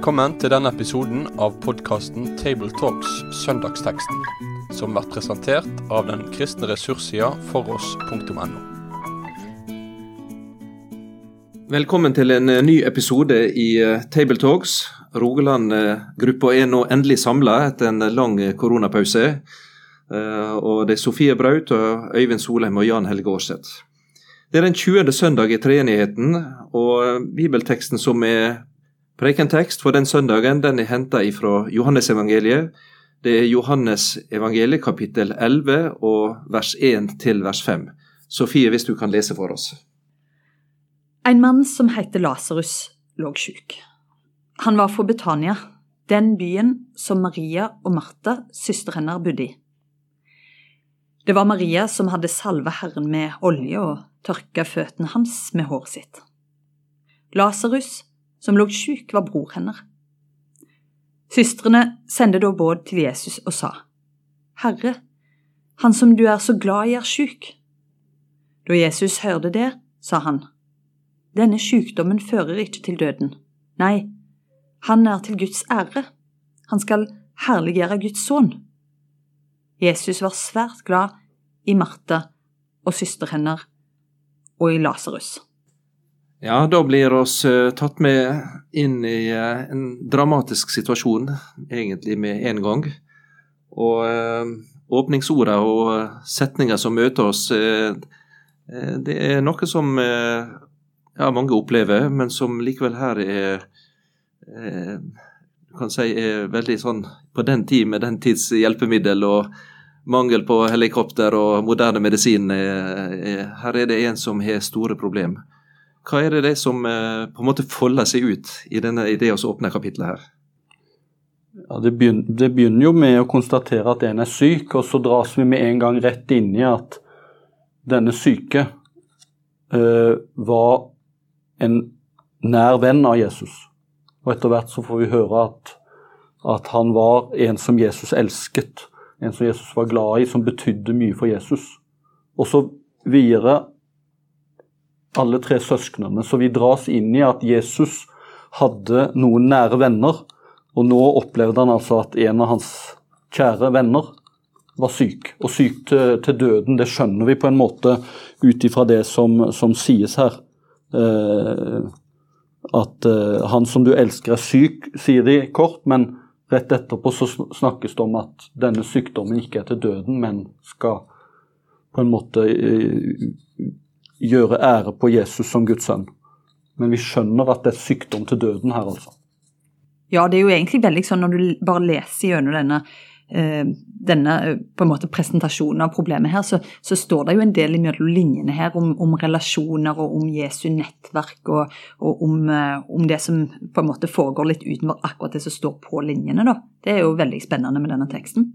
Velkommen til denne episoden av podkasten Tabletalks Søndagsteksten, som blir presentert av den kristne ressurssida foross.no. Velkommen til en eh, ny episode i eh, Tabletalks. Rogaland-gruppa er nå endelig samla etter en lang eh, koronapause. Og det er Sofie Braut Øyvind Solheim og Jan Helge Aarseth. Det er den 20. søndag i treenigheten, og bibelteksten som er Prekentekst for den søndagen den er henta fra Johannesevangeliet. Det er Johannes evangeliet kapittel 11 og vers 1 til vers 5. Sofie, hvis du kan lese for oss. En mann som heter Lasarus, lå sjuk. Han var fra Betania, den byen som Maria og Martha, søsteren hennes, bodde i. Det var Maria som hadde salva Herren med olje og tørka føttene hans med håret sitt. Lasarus som lå sjuk, var bror hennes. Søstrene sendte da båd til Jesus og sa, Herre, han som du er så glad i er sjuk. Da Jesus hørte det, sa han, Denne sykdommen fører ikke til døden. Nei, han er til Guds ære. Han skal herliggjøre Guds sønn. Jesus var svært glad i Martha og søster hennes og i Lasarus. Ja, da blir oss uh, tatt med inn i uh, en dramatisk situasjon, egentlig med en gang. Og uh, åpningsorda og setninger som møter oss, det er noe som ja, mange opplever, men som likevel her er kan si er veldig sånn på den tid med den tids hjelpemiddel og mangel på helikopter og moderne medisin. Her er det en som har store problemer. Hva er det, det som eh, på en måte folder seg ut i, denne, i det å åpne kapitlet her? Ja, det, begynner, det, begynner, jo med å konstatere at en er syk, og så dras vi med en gang rett inn i at denne syke uh, var en nær venn av Jesus. Og etter hvert så får vi høre at, at han var en som Jesus elsket, en som Jesus var glad i, som betydde mye for Jesus. Og så videre alle tre søsknene. Så vi dras inn i at Jesus hadde noen nære venner, og nå opplevde han altså at en av hans kjære venner var syk, og syk til, til døden. Det skjønner vi på en måte ut ifra det som, som, sies her. Eh, at eh, han som du elsker er syk, sier de kort, men rett etterpå så snakkes det om at denne sykdommen ikke er til døden, men skal på en måte eh, gjøre ære på Jesus som Guds sønn. Men vi skjønner at det er sykdom til døden her, altså. Ja, det er jo egentlig veldig sånn når du bare leser gjennom denne, eh, denne eh, på en måte presentasjonen av problemet her, så, så står det jo en del mellom linjene her om, om, relasjoner og om Jesu nettverk og, og om, eh, om, det som på en måte foregår litt utenfor akkurat det som står på linjene. da. Det er jo veldig spennende med denne teksten.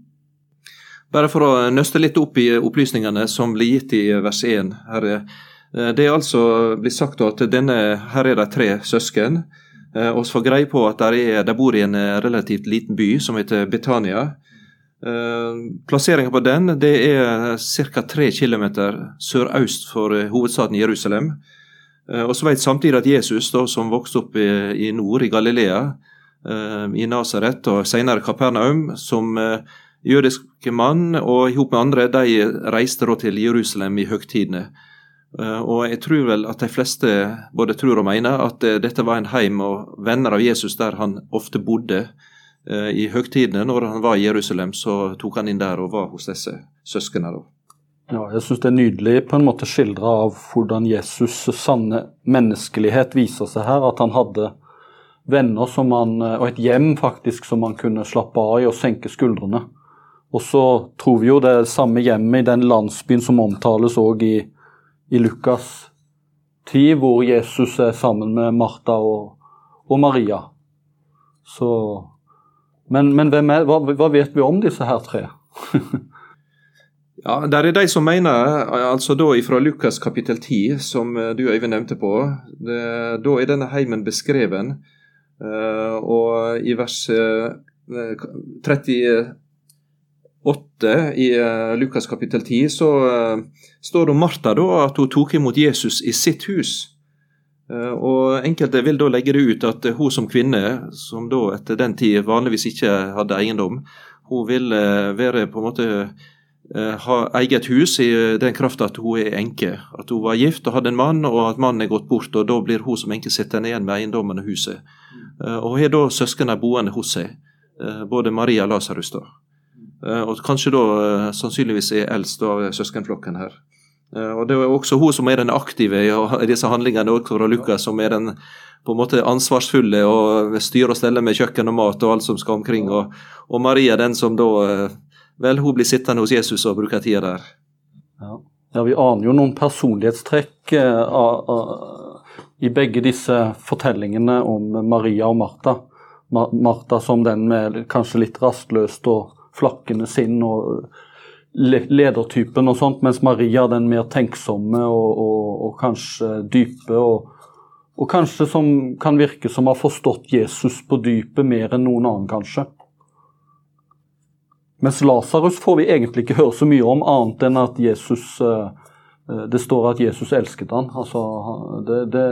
Bare for å nøste litt opp i opplysningene som blir gitt i vers 1. Her er det er altså blitt sagt at denne, her er de tre søsken. Vi og får greie på at de bor i en eh, relativt liten by som heter Betania. Plasseringa på den det er ca. 3 km sørøst for hovedstaden Jerusalem. Og så vet samtidig at Jesus, da, som vokste opp i, nord, i Galilea, i Nasaret og senere Kapernaum, som jødisk mann og sammen med andre, de reiste til Jerusalem i høgtidene. Eh, og jeg tror vel at de fleste både tror og mener at eh, dette var en heim og venner av Jesus der han ofte bodde. Eh, I høgtidene, når han var i Jerusalem, så tok han inn der og var hos disse søsknene. Ja, jeg syns det er nydelig på en måte skildra av hvordan Jesus' sanne menneskelighet viser seg her. At han hadde venner som han, og et hjem faktisk som han kunne slappe av i og senke skuldrene. Og så tror vi jo det samme hjemmet i den landsbyen som omtales òg i i Lukas 10, hvor Jesus er sammen med Martha og, og Maria. Så, men, men er, hva, hva, vet vi om disse her tre? ja, Der er de som mener, altså da fra Lukas kapittel 10, som du Øyvind nevnte på, det, da er denne heimen beskreven. Uh, og i vers uh, eh, 30 8 i uh, Lukas kapittel 10 så uh, står det om Martha da, at hun tok imot Jesus i sitt hus. Uh, og Enkelte vil da legge det ut at hun som kvinne, som da etter den tid vanligvis ikke hadde eiendom, hun vil være på en måte ha eget hus i den kraft at hun er enke. At hun var gift og hadde en mann, og at mannen er gått bort. og Da blir hun som enke sittende igjen med eiendommen og huset. Og Hun har da søsknene boende hos seg, både Maria og Lasarus. Og kanskje da sannsynligvis er eldst av søskenflokken her. Eh, og Det er også hun som er den aktive i disse handlingene, også fra Lukas, som er den på en måte ansvarsfulle og styrer og steller med kjøkken og mat og alt som skal omkring. Og, og Maria den som da eh, Vel, hun blir sittende hos Jesus og bruker tida der. Ja. ja, vi aner jo noen personlighetstrekk uh, uh, i begge disse fortellingene om Maria og Martha. Martha som den med kanskje litt rastløst og flakkende sinn og ledertypen og sånt, mens Maria den mer tenksomme og, og, og kanskje dype. Og, og, kanskje som kan virke som har forstått Jesus på dypet mer enn noen annen, kanskje. Mens Lasarus får vi egentlig ikke høre så mye om, annet enn at Jesus eh, eh, det står at Jesus elsket han. Altså, det, det,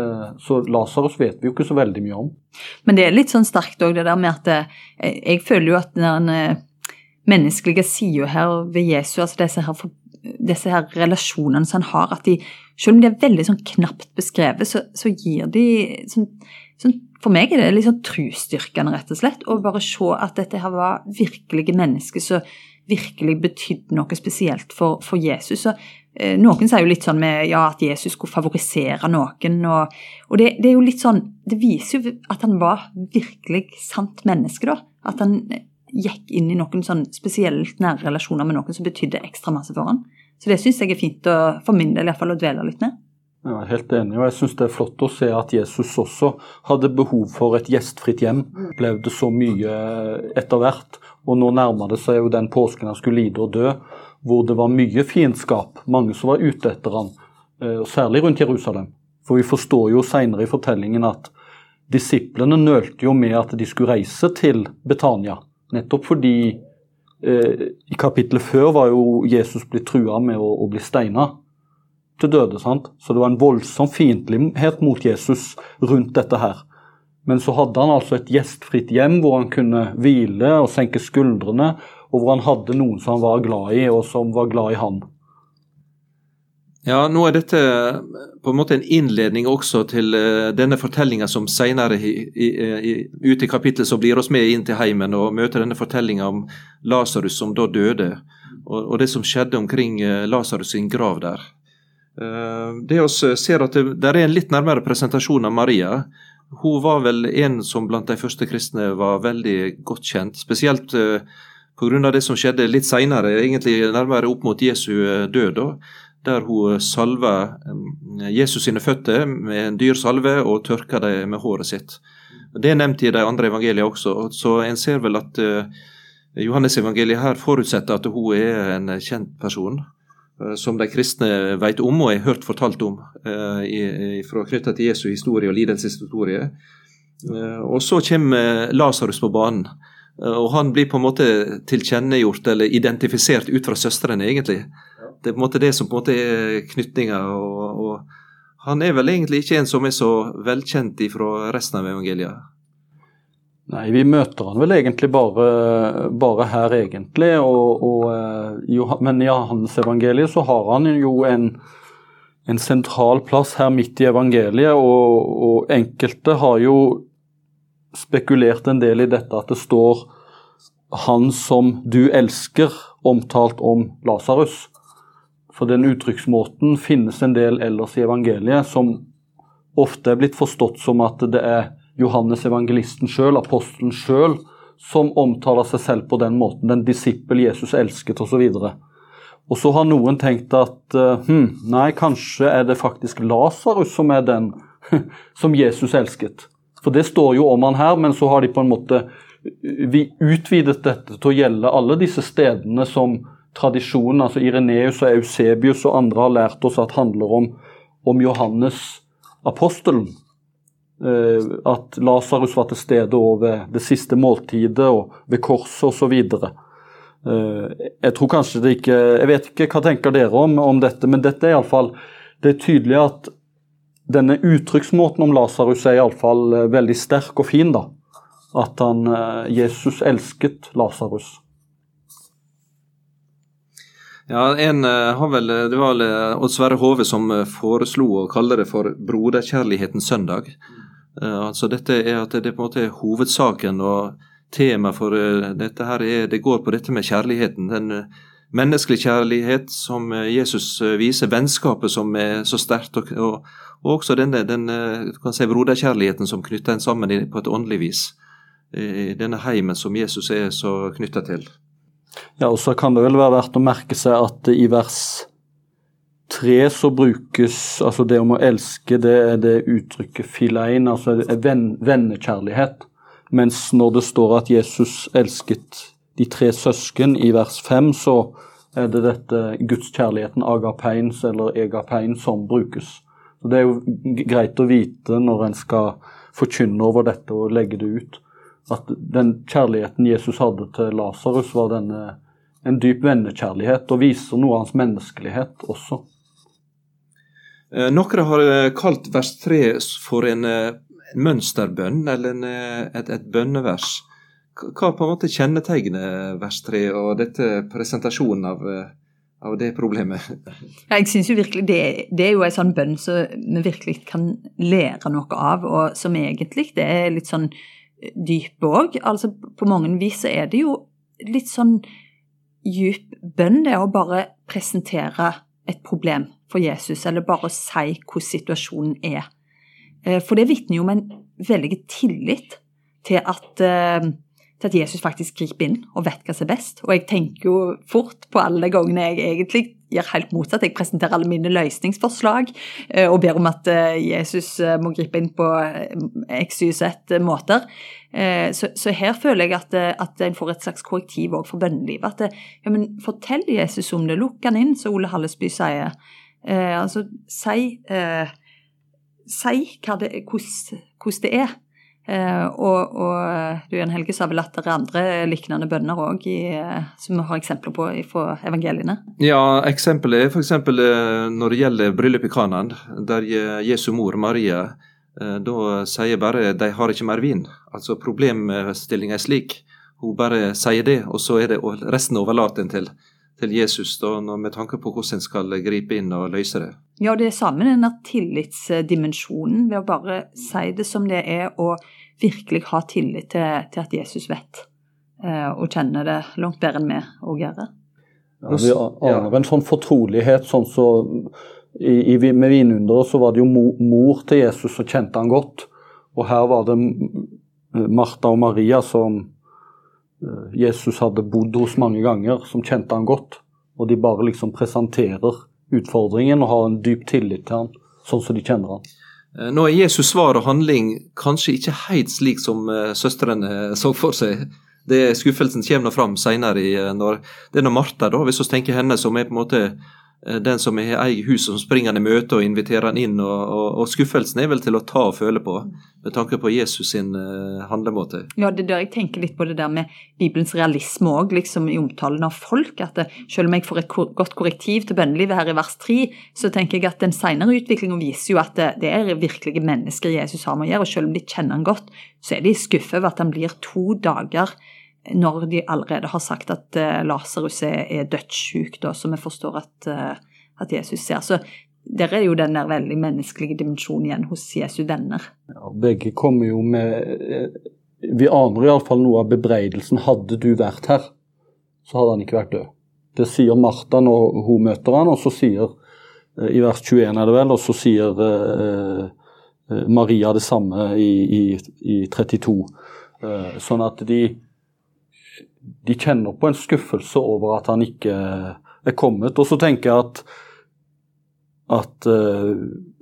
så Lasarus vet vi jo ikke så veldig mye om. Men det er litt sånn sterkt òg, det der med at jeg, jeg føler jo at når en menneskelige sida her ved Jesus, altså disse her, disse her, relasjonene som han har, at de, selv om de er veldig sånn knapt beskrevet, så, så gir de sånn, sånn, For meg er det litt sånn trosstyrkende, rett og slett, å bare se at dette her var virkelige mennesker som virkelig betydde noe spesielt for, for Jesus. Så, eh, noen sier jo litt sånn med ja, at Jesus skulle favorisere noen, og, og det, det, er jo litt sånn Det viser jo at han var virkelig sant menneske, da. At han gikk inn i noen sånn spesielt nære relasjoner med noen som betydde ekstra masse for han. Så det syns jeg er fint å, for min del iallfall å dvele litt med. Jeg er helt enig, og jeg syns det er flott å se at Jesus også hadde behov for et gjestfritt hjem. Opplevde så mye etter hvert, og nå nærmer det seg jo den påsken han skulle lide og dø, hvor det var mye fiendskap, mange som var ute etter han, eh, særlig rundt Jerusalem. For vi forstår jo seinere i fortellingen at disiplene nølte jo med at de skulle reise til Betania Nettopp fordi eh, i kapittelet før var jo Jesus blitt trua med å, å bli steina til døde. sant? Så det var en voldsom fiendtlighet mot Jesus rundt dette her. Men så hadde han altså et gjestfritt hjem hvor han kunne hvile og senke skuldrene, og hvor han hadde noen som han var glad i, og som var glad i han. Ja, nå er dette på en måte en innledning også til uh, denne fortellinga som senere ute i kapittelet så blir oss med inn til heimen og møter denne fortellinga om Lasarus som da døde, og, og, det som skjedde omkring Lasarus sin grav der. Det oss ser at det der er en litt nærmere presentasjon av Maria. Hun var vel en som blant de første kristne var veldig godt kjent, spesielt pga. det som skjedde litt seinere, egentlig nærmere opp mot Jesu død. da der hun salver Jesus sine føtter med en dyr salve og tørker dem med håret sitt. Det er nevnt i de andre evangeliene også, så en ser vel at uh, Johannes-evangeliet her forutsetter at hun er en kjent person. Uh, som de kristne vet om og har hørt fortalt om uh, fra knytta til Jesu historie og lidelseshistorie. Og så kommer Lasarus på banen. Og han blir på en måte tilkjennegjort eller identifisert ut fra søstrene, egentlig. Det er på en måte det som på en måte er knytninga. Og, og, han er vel egentlig ikke en som er så velkjent fra resten av evangeliet? Nei, vi møter han vel egentlig bare, bare her, egentlig. Og, og, eh, men i hans evangelie så har han jo en, en, sentral plass her midt i evangeliet, og, og, enkelte har jo spekulert en del i dette at det står 'Han som du elsker', omtalt om Lasarus. For den uttrykksmåten finnes en del ellers i evangeliet som ofte er blitt forstått som at det er Johannes evangelisten sjøl, apostelen sjøl, som omtaler seg selv på den måten. Den disippel Jesus elsket, osv. Og, og så har noen tenkt at hm, nei, kanskje er det faktisk Lasarus som er den som Jesus elsket. For det står jo om han her, men så har de på en måte vi utvidet dette til å gjelde alle disse stedene som tradisjonen, altså Ireneus og Eusebius og andre har lært oss at handler om, om Johannes apostelen. Eh, at Lasarus var til stede ved det siste måltidet og ved korset osv. Eh, jeg tror kanskje det ikke Jeg vet ikke hva tenker dere om, om dette, men dette er iallfall Det er tydelig at denne uttrykksmåten om Lasarus er iallfall uh, veldig sterk og fin. da. At han, Jesus elsket Lasarus. Ja, en har vel, Det var Odd Sverre Hove som foreslo å kalle det for broderkjærlighetens søndag. altså Dette er at det på en måte er hovedsaken og temaet for dette her er, det går på dette med kjærligheten. Den menneskelig kjærlighet som eh, Jesus eh, viser, vennskapet som er så sterkt, og, og, og, også denne den, eh, kan si, broderkjærligheten som knytter en sammen på et åndelig vis. I denne heimen som Jesus er så knytta til. Ja, og så kan det vel være verdt å merke seg at i vers tre så brukes altså det om å elske, det er det uttrykket filein, altså venn, vennekjærlighet. Mens når det står at Jesus elsket de tre søsken i vers fem, så er det dette gudskjærligheten agapeins eller egapein som brukes. Så Det er jo greit å vite når en skal forkynne over dette og legge det ut, at den kjærligheten Jesus hadde til Lasarus, var denne, en dyp vennekjærlighet, og viser noe av hans menneskelighet også. Eh, noen har eh, kalt vers 3 for en, en eh, mønsterbønn, eller en, et, et bønnevers. Hva på en måte kjennetegner vers 3 og dette presentasjonen av, av det problemet? Ja, jeg synes jo virkelig det, det, er jo en sånn bønn som vi virkelig kan lære noe av, og som egentlig det er litt sånn eh, dyp òg. Altså, på mange vis er det jo litt sånn djup bønn, det å bare presentere et problem for Jesus, eller bare si hvordan situasjonen er. Eh, for det vitner jo om en veldig tillit til at til at Jesus faktisk griper inn og vet hva som er best. Og jeg tenker jo fort på alle gangene jeg egentlig gjør helt motsatt. Jeg presenterer alle mine løsningsforslag eh, og ber om at eh, Jesus eh, må gripe inn på x, y, z måter. Så, så, her føler jeg at, at en får et slags korrektiv òg for bønnelivet. At ja, men fortell Jesus om det, lukk han inn, som Ole Hallesby sier. Eh, altså, si, eh, si det, hvordan, hvordan det er. Eh, og, og Jan Helge sa vel at det er andre lignende bønner òg, som vi har eksempler på fra evangeliene? Ja, eksempelet er f.eks. Eh, når det gjelder bryllup i Kanan, der Jesu mor Maria eh, da sier bare 'de har ikke mer vin'. Altså problemstillinga er slik. Hun bare sier det, og så er det resten overlater en til til Jesus da, med tanke på hvordan en skal gripe inn og løse det. Ja, det er samme denne tillitsdimensjonen ved å bare si det som det er, og virkelig ha tillit til, til at Jesus vet eh, og kjenner det langt bedre enn vi òg gjør. Ja, vi aner en sånn fortrolighet. sånn så i, i, Med vinunderet så var det jo mor, mor til Jesus som kjente han godt. Og her var det Martha og Maria som Jesus hadde bodd hos mange ganger, som kjente han godt. Og de bare liksom presenterer utfordringen og har en dyp tillit til han, sånn som de kjenner han. Eh, nå er Jesus svar og handling kanskje ikke helt slik som uh, søstrene så for seg. Det Skuffelsen kommer fram senere. I, når, det er når Martha, da, hvis vi tenker henne som er på en måte Eh, den som har eget hus som springer han i møte og inviterer han inn. Og, og, og, skuffelsen er vel til å ta og føle på, med tanke på Jesus sin uh, handlemåte. Ja, det der jeg tenker litt på det der med Bibelens realisme òg, liksom i omtalen av folk. at det, Selv om jeg får et kor godt korrektiv til bønnelivet her i vers 3, så tenker jeg at den senere utviklingen viser jo at det, det er virkelige mennesker Jesus har med å gjøre. Og selv om de kjenner han godt, så er de skuffet over at han blir to dager når de allerede har sagt at uh, Lasarus er, er dødssyk, da, som vi forstår at, uh, at, Jesus ser. Så der er jo den der veldig menneskelige dimensjonen igjen hos Jesu venner. Ja, begge kommer jo med eh, Vi aner iallfall noe av bebreidelsen. Hadde du vært her, så hadde han ikke vært død. Det sier Martha når hun møter han, og så sier i vers 21 er det vel, og så sier Maria det samme i, i, i 32. sånn at de de kjenner på en skuffelse over at han ikke er kommet. Og så tenker jeg at, at uh,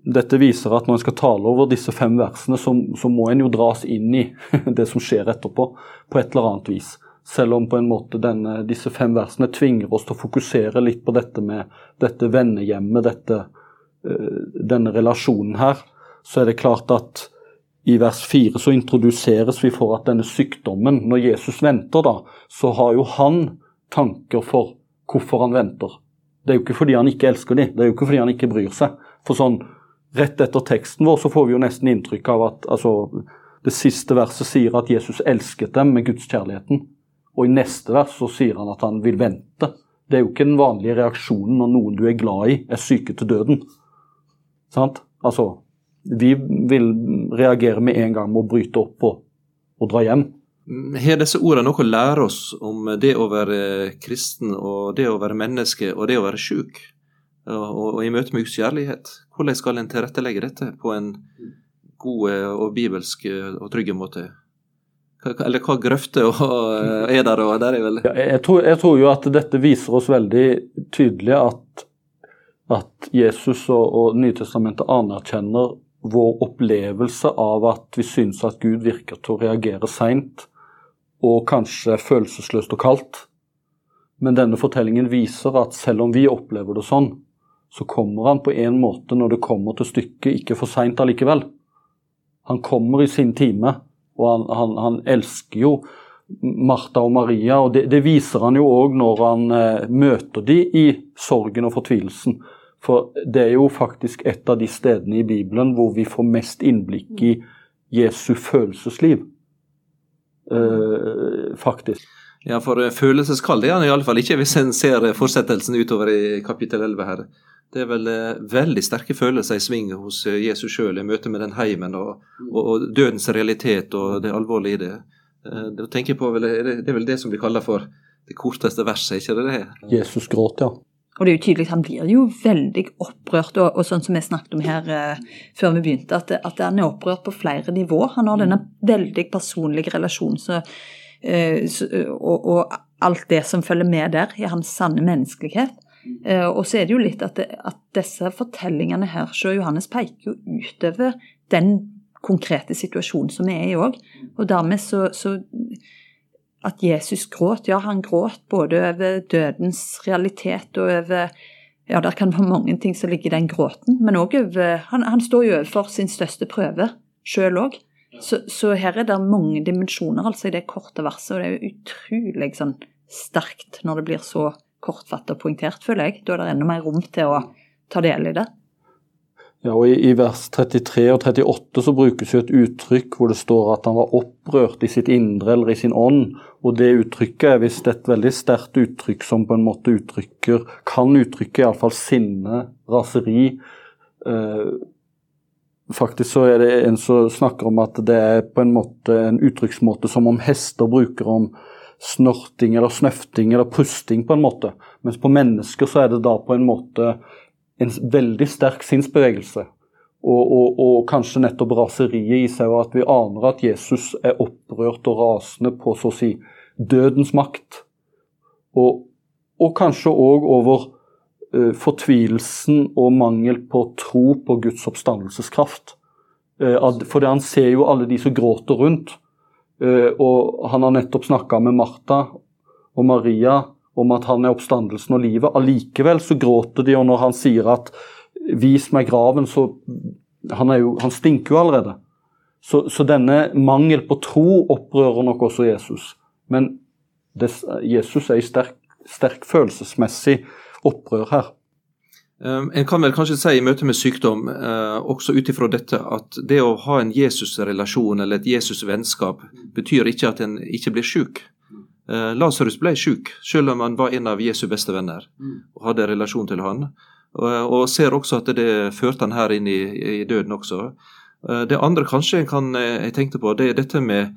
dette viser at når en skal tale over disse fem versene, så, så, må en jo dras inn i det som skjer etterpå, på et eller annet vis. Selv om på en måte denne, disse fem versene tvinger oss til å fokusere litt på dette med dette vennehjemmet, dette, uh, denne relasjonen her, så er det klart at i vers 4 så introduseres vi for at denne sykdommen, når Jesus venter, da, så har jo han tanker for hvorfor han venter. Det er jo ikke fordi han ikke elsker dem, det er jo ikke fordi han ikke bryr seg. For sånn rett etter teksten vår så får vi jo nesten inntrykk av at altså, det siste verset sier at Jesus elsket dem med gudskjærligheten. Og i neste vers så sier han at han vil vente. Det er jo ikke den vanlige reaksjonen når noen du er glad i, er syke til døden. Sant? Altså, vi vil reagere med en gang med å bryte opp og, og dra hjem. Har disse ordene noe å lære oss om det å være kristen, og det å være menneske, og det å være sjuk? Og, og i møte med uskjærlighet? Hvordan skal en tilrettelegge dette på en god og bibelsk og trygg måte? Eller hva grøfter er der? Og der er vel ja, jeg, tror, jeg, tror, jo at dette viser oss veldig tydelig at, at Jesus og, og Nytestamentet anerkjenner vår opplevelse av at vi syns at Gud virker til å reagere seint og kanskje følelsesløst og kaldt. Men denne fortellingen viser at selv om vi opplever det sånn, så kommer han på en måte, når det kommer til stykket, ikke for seint allikevel. Han kommer i sin time, og han, han, han elsker jo Martha og Maria, og det, det viser han jo òg når han eh, møter de i sorgen og fortvilelsen. For det er jo faktisk et av de stedene i Bibelen hvor vi får mest innblikk i Jesu følelsesliv. Eh, faktisk. Ja, for følelseskall, følelseskald er han iallfall ikke hvis en ser fortsettelsen utover i kapittel 11 her. Det er vel uh, veldig sterke følelser i sving hos Jesus sjøl i møte med den heimen og, og, og, dødens realitet og det alvorlige i det. Uh, tenker på, vel, det, det er vel det som blir kalla for det korteste verset, ikke det det? Jesus gråt, ja. Og det er jo tydelig han blir jo veldig opprørt, og, og sånn som vi snakket om her eh, før vi begynte, at, at, han er opprørt på flere nivå. Han har denne veldig personlige relasjonen så, eh, så, og, og, alt det som følger med der, i hans sanne menneskelighet. Eh, og så er det jo litt at, det, at disse fortellingene her, så Johannes peker jo utover den konkrete situasjonen som vi er i òg. Og dermed så, så at Jesus gråt. Ja, han gråt både over dødens realitet og over Ja, det kan være mange ting som ligger i den gråten, men òg over han, han, står jo overfor sin største prøve sjøl òg. Så, så, her er det mange dimensjoner altså i det korte verset, og det er jo utrolig sånn sterkt når det blir så kortfattet og poengtert, føler jeg. Da er det enda mer rom til å ta del i det. Ja, og i, i, vers 33 og 38 så brukes jo et uttrykk hvor det står at han var opprørt i sitt indre eller i sin ånd. Og det uttrykket er visst et veldig sterkt uttrykk som på en måte uttrykker Kan uttrykke iallfall sinne, raseri. Eh, faktisk så er det en som snakker om at det er på en måte en uttrykksmåte som om hester bruker om snorting eller snøfting eller pusting, på en måte. Mens på mennesker så er det da på en måte en veldig sterk sinnsbevegelse. Og, og, og, kanskje nettopp raseriet i seg, og at vi aner at Jesus er opprørt og rasende på så å si dødens makt. Og, og kanskje òg over eh, fortvilelsen og mangel på tro på Guds oppstandelseskraft. Uh, for han ser jo alle de som gråter rundt. Eh, og han har nettopp snakka med Martha og Maria om at han er oppstandelsen og livet. Allikevel så gråter de, og når han sier at 'vis meg graven', så Han, jo, han stinker jo allerede. Så, så, denne mangel på tro opprører nok også Jesus. Men det, Jesus er i sterk, sterk følelsesmessig opprør her. Um, en kan vel kanskje si i møte med sykdom, uh, også ut ifra dette, at det å ha en Jesus-relasjon eller et Jesus-vennskap betyr ikke at en ikke blir syk. Eh, Lasarus ble syk, selv om han var en av Jesu beste venner mm. og hadde relasjon til han. Og, og ser også at det førte han her inn i, i døden også. Eh, det andre kanskje kan, eh, jeg tenkte på, det er dette med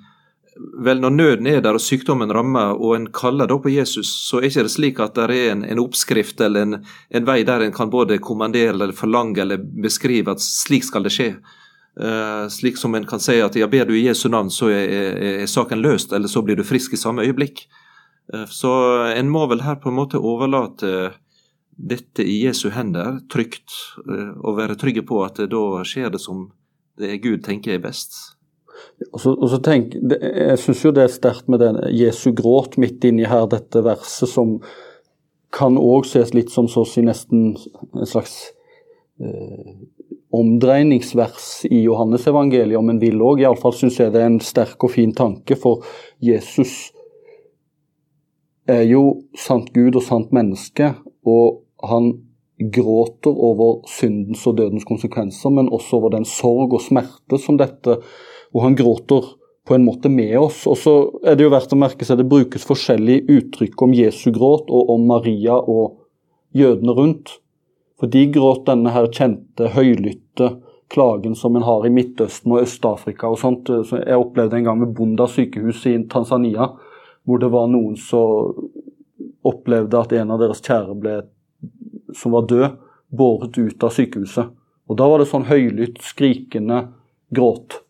Vel, når nøden er der og sykdommen rammer, og en kaller da på Jesus, så er ikke det slik at det er en, en oppskrift eller en, en, vei der en kan både kommandere eller forlange eller beskrive at slik skal det skje. Uh, slik som en kan si at ja, ber du i Jesu navn, så er, er, er, saken løst, eller så blir du frisk i samme øyeblikk. Uh, så en må vel her på en måte overlate dette i Jesu hender, trygt, uh, og være trygge på at da skjer det som det Gud tenker er best. Og så, og så tenk, det, Jeg syns jo det er sterkt med den Jesu gråt midt inni her, dette verset, som kan òg ses litt som så å si nesten en slags omdreiningsvers i Johannesevangeliet, om en vil òg. Iallfall syns jeg det er en sterk og fin tanke, for Jesus er jo sant Gud og sant menneske. Og han gråter over syndens og dødens konsekvenser, men også over den sorg og smerte som dette Og han gråter på en måte med oss. Og så er det jo verdt å merke seg det brukes forskjellige uttrykk om Jesu gråt og om Maria og jødene rundt. For de gråt denne her kjente, høylytte klagen som en har i Midtøsten og Øst-Afrika og sånt. Så jeg opplevde en gang med Bunda sykehus i Tanzania, hvor det var noen som opplevde at en av deres kjære ble som var død, båret ut av sykehuset. Og Da var det sånn høylytt, skrikende gråt.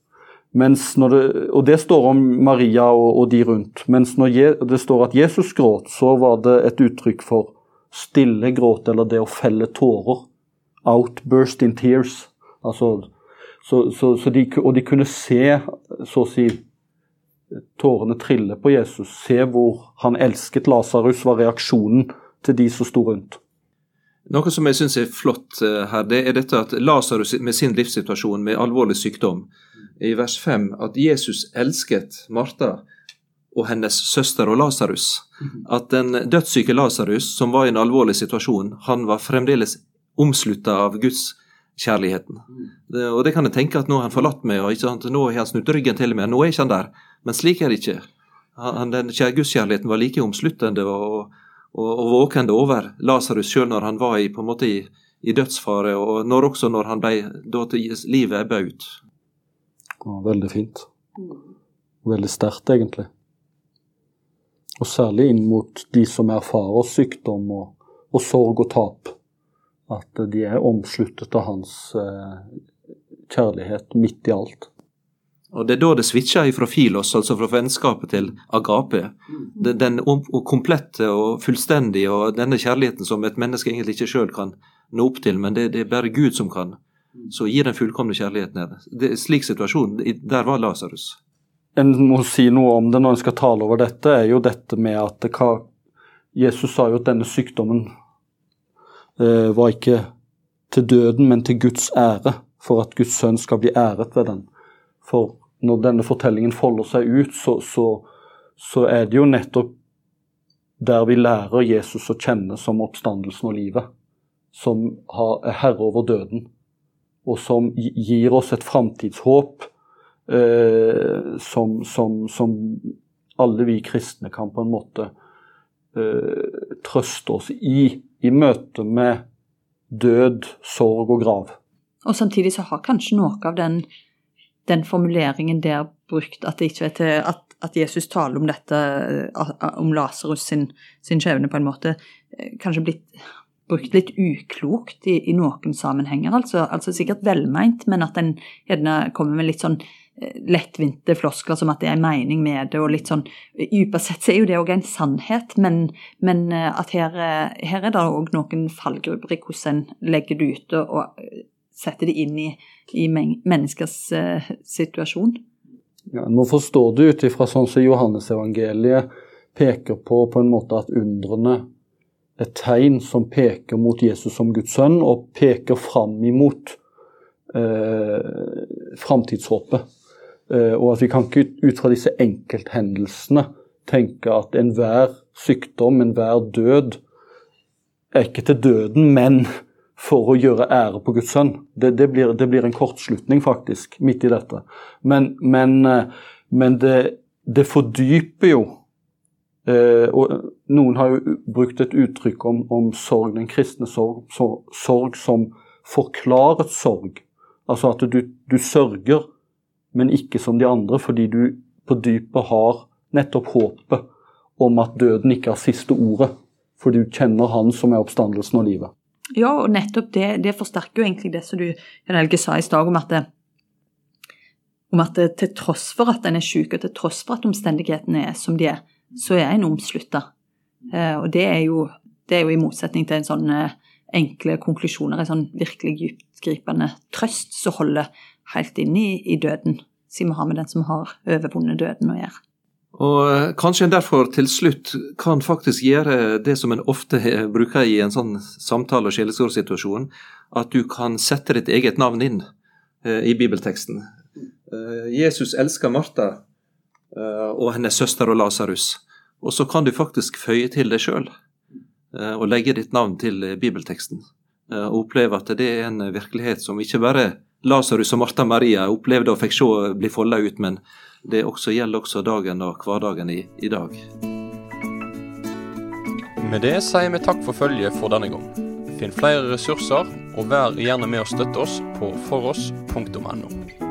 Det, og det står om Maria og, og de rundt. Mens når je, det står at Jesus gråt, så var det et uttrykk for stille gråt, eller det å felle tårer. Outburst in tears. Altså, så, så, så de, og de kunne se, så å si, tårene trille på Jesus. Se hvor han elsket Lasarus, var reaksjonen til de som sto rundt. Noe som jeg syns er flott eh, her, det er dette at Lasarus med sin livssituasjon med alvorlig sykdom, i vers 5 at Jesus elsket Martha og hennes søster og Lasarus. At den dødssyke Lasarus, som var i en alvorlig situasjon, han var fremdeles omslutta av Guds kjærligheten. Og det kan jeg tenke at nå har han forlatt meg, og sant? nå har han snudd ryggen til meg, nå er ikke han der. Men slik er det ikke. Han, den Gudskjærligheten var like omsluttende og, og, og våkende over Lasarus sjøl når han var i, på en måte i, i dødsfare, og når også når han ble, da livet ebba ut. Ja, veldig fint. Veldig sterkt, egentlig. Og særlig inn mot de som erfarer sykdom og, og sorg og tap. At de er omsluttet av hans eh, kjærlighet midt i alt. Og Det er da det switcher fra filos, altså fra vennskapet, til agape. Den, den komplette og fullstendige og denne kjærligheten som et menneske egentlig ikke sjøl kan nå opp til, men det, det, er bare Gud som kan. Så gir den fullkomne kjærligheten er slik situasjon. Der var Lasarus. En må si noe om det når en skal tale over dette, er jo dette med at det, Jesus sa jo at denne sykdommen eh, var ikke til døden, men til Guds ære, for at Guds sønn skal bli æret ved den. For når denne fortellingen folder seg ut, så, så, så, er det jo nettopp der vi lærer Jesus å kjenne som oppstandelsen og livet. Som er herre over døden, og som gir oss et framtidshåp eh, som, som, som, alle vi kristne kan på en måte eh, trøste oss i, i møte med død, sorg og grav. Og samtidig så har kanskje noe av den den formuleringen der brukt, at, til, at, at Jesus taler om dette, om Lasarus sin, sin skjebne, på en måte, eh, kanskje blitt brukt litt uklokt i, i noen sammenhenger. Altså, altså, sikkert velmeint, men at en gjerne kommer med litt sånn eh, lettvinte floskler som at det er en mening med det, og litt sånn Dypest sett så er jo det òg en sannhet, men, men eh, at her, her, er det òg noen fallgruber i hvordan en legger det ut. og setter det inn i, i menneskers uh, situasjon. Ja, En må forstå det ut ifra sånn som Johannesevangeliet peker på på en måte at undrene er tegn som peker mot Jesus som Guds sønn, og peker fram imot eh, framtidshåpet. Eh, og at vi kan ikke ut fra disse enkelthendelsene tenke at enhver sykdom, enhver død, er ikke til døden, men for å gjøre ære på Guds sønn. Det, det, blir, det blir, en kortslutning, faktisk, midt i dette. Men, men, eh, men det, det, fordyper jo eh, og Noen har jo brukt et uttrykk om, om sorg, den kristne sorg, sorg, som forklaret sorg. Altså at du, du sørger, men ikke som de andre, fordi du på dypet har nettopp håpet om at døden ikke har siste ordet. For du kjenner Han som er oppstandelsen og livet. Ja, og nettopp det, det forsterker jo egentlig det som du Helge sa i stad, om at det, om at det, til tross for at en er syk, og til tross for at omstendighetene er som de er, så er en omslutta. Eh, og det er, jo, det er jo i motsetning til en sånn eh, enkle konklusjoner, en sånn virkelig dyptgripende trøst som holder helt inn i, i døden, siden vi har med den som har overvunnet døden å gjøre. Og eh, Kanskje en derfor til slutt kan faktisk gjøre det som en ofte bruker i en sånn samtale- og sjelesorgsituasjon, at du kan sette ditt eget navn inn eh, i bibelteksten. Eh, Jesus elsker Martha eh, og hennes søster og Lasarus. Og så kan du faktisk føye til deg sjøl eh, og legge ditt navn til eh, bibelteksten. og oppleve at det er en virkelighet som ikke bare Lasarus og Martha Maria opplevde og fikk se bli folda ut, men det også gjelder også dagen og hverdagen i, i dag. Med det sier vi takk for følget for denne gang. Finn flere ressurser, og vær gjerne med å støtte oss på foross.no.